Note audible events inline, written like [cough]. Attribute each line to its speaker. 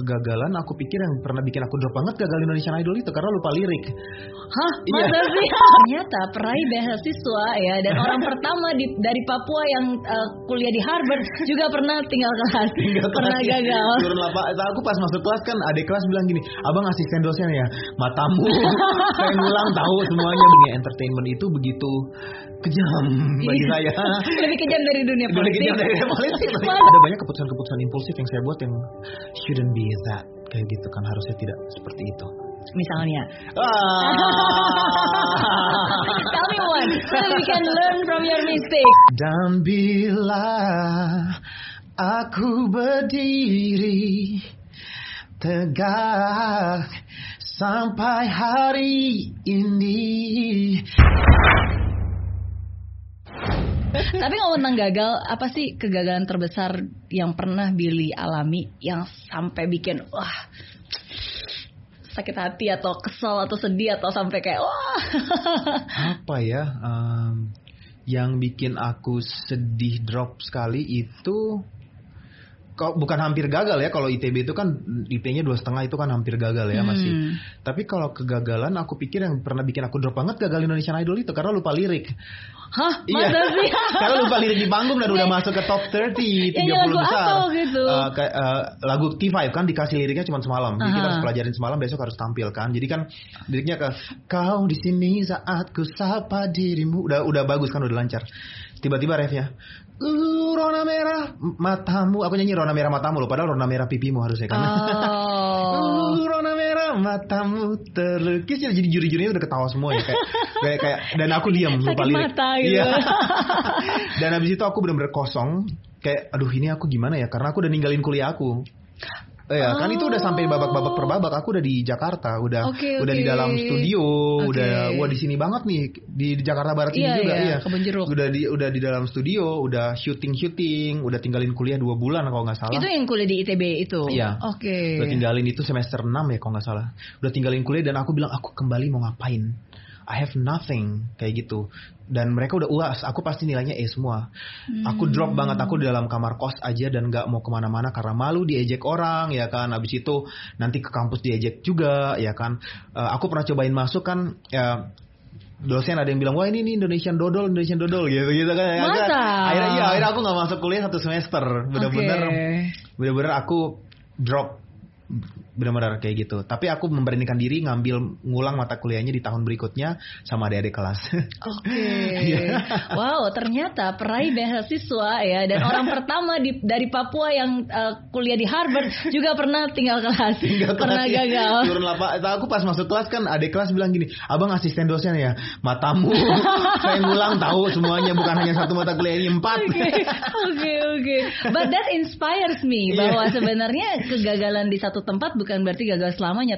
Speaker 1: kegagalan aku pikir yang pernah bikin aku drop banget gagal Indonesian Idol itu karena lupa lirik.
Speaker 2: Hah?
Speaker 1: Iya.
Speaker 2: Masa sih? [laughs] Ternyata peraih beasiswa ya dan [laughs] orang pertama di, dari Papua yang uh, kuliah di Harvard juga pernah tinggal kelas.
Speaker 1: Tinggal
Speaker 2: pernah
Speaker 1: kelas,
Speaker 2: gagal.
Speaker 1: Turun lapak. Aku pas masuk kelas kan adik kelas bilang gini, abang asisten dosen ya, matamu. [laughs] Saya ngulang tahu semuanya. Dunia entertainment itu begitu kejam bagi
Speaker 2: Iya.
Speaker 1: saya.
Speaker 2: Lebih kejam dari dunia
Speaker 1: Lebih
Speaker 2: politik.
Speaker 1: kejam dari politik. [laughs]
Speaker 2: Mana?
Speaker 1: Ada banyak keputusan-keputusan impulsif yang saya buat yang shouldn't be that kayak gitu kan harusnya tidak seperti itu.
Speaker 2: Misalnya.
Speaker 1: Ah. [laughs]
Speaker 2: Tell me one. So that we can learn from your mistake.
Speaker 1: Dan bila aku berdiri tegak sampai hari ini.
Speaker 2: Tapi ngomong tentang gagal, apa sih kegagalan terbesar yang pernah Billy alami yang sampai bikin wah sakit hati atau kesel atau sedih atau sampai kayak wah.
Speaker 1: Apa ya em, yang bikin aku sedih drop sekali itu kok bukan hampir gagal ya kalau ITB itu kan IP-nya dua setengah itu kan hampir gagal ya masih.
Speaker 2: Hmm.
Speaker 1: Tapi kalau kegagalan aku pikir yang pernah bikin aku drop banget gagal Indonesian Idol itu karena lupa lirik.
Speaker 2: Hah?
Speaker 1: Iya. [laughs]
Speaker 2: Sih?
Speaker 1: Karena lupa lirik di panggung dan udah masuk ke top 30, 30
Speaker 2: Ya,
Speaker 1: besar.
Speaker 2: apa gitu?
Speaker 1: Eh, kayak, eh, lagu T5 kan dikasih liriknya cuma semalam. Jadi kita
Speaker 2: Aha.
Speaker 1: harus pelajarin semalam besok harus tampil kan. Jadi kan liriknya ke kau di sini saat ku sapa dirimu. Udah udah bagus kan udah lancar. Tiba-tiba refnya Uh, rona merah matamu. Aku nyanyi rona merah matamu loh. Padahal rona merah pipimu harusnya kan.
Speaker 2: Oh. [laughs]
Speaker 1: Rona merah matamu terlukis jadi juri-jurinya udah ketawa semua ya kayak kayak, kayak dan aku diam lupa lirik.
Speaker 2: mata gitu.
Speaker 1: Iya. [laughs] dan habis itu aku benar-benar kosong kayak aduh ini aku gimana ya karena aku udah ninggalin kuliah aku. Ya, kan itu udah sampai babak-babak per babak. Aku udah di Jakarta, udah
Speaker 2: Oke,
Speaker 1: udah di dalam studio,
Speaker 2: Oke.
Speaker 1: udah wah di sini banget nih di, di Jakarta Barat ini
Speaker 2: Iya,
Speaker 1: juga
Speaker 2: iya,
Speaker 1: iya.
Speaker 2: Jeruk.
Speaker 1: Udah di udah di dalam studio, udah syuting syuting, udah tinggalin kuliah dua bulan kalau nggak salah.
Speaker 2: Itu yang kuliah di ITB itu.
Speaker 1: Iya.
Speaker 2: Oke.
Speaker 1: Udah tinggalin itu semester 6 ya kalau nggak salah. Udah tinggalin kuliah dan aku bilang aku kembali mau ngapain. I have nothing kayak gitu. Dan mereka udah uas, aku pasti nilainya E semua. Aku drop banget, aku di dalam kamar kos aja dan nggak mau ke mana-mana karena malu diejek orang ya kan. Habis itu nanti ke kampus diejek juga ya kan. Eh, aku pernah cobain masuk kan ya dosen ada yang bilang wah ini nih Indonesian dodol Indonesian dodol gitu gitu kan Ya?
Speaker 2: Masa?
Speaker 1: akhirnya iya akhirnya aku nggak masuk kuliah satu semester bener-bener
Speaker 2: Oke.
Speaker 1: bener-bener aku drop benar-benar kayak gitu. Tapi aku memberanikan diri ngambil ngulang mata kuliahnya di tahun berikutnya sama adik-adik kelas. [laughs]
Speaker 2: Oke.
Speaker 1: Iya.
Speaker 2: wow, ternyata peraih beasiswa ya dan orang [laughs] pertama di dari Papua yang uh, kuliah di Harvard juga pernah tinggal kelas. [laughs]
Speaker 1: Tinggal
Speaker 2: pernah
Speaker 1: kelas, ya.
Speaker 2: gagal.
Speaker 1: Turun lapak. Aku pas masuk kelas kan adik kelas bilang gini, abang asisten dosen ya, matamu. Saya ngulang tahu semuanya bukan hanya satu mata kuliah ini empat.
Speaker 2: Oke, oke, oke. But that inspires me
Speaker 1: Iya.
Speaker 2: bahwa sebenarnya kegagalan di satu tempat bukan berarti gagal selamanya,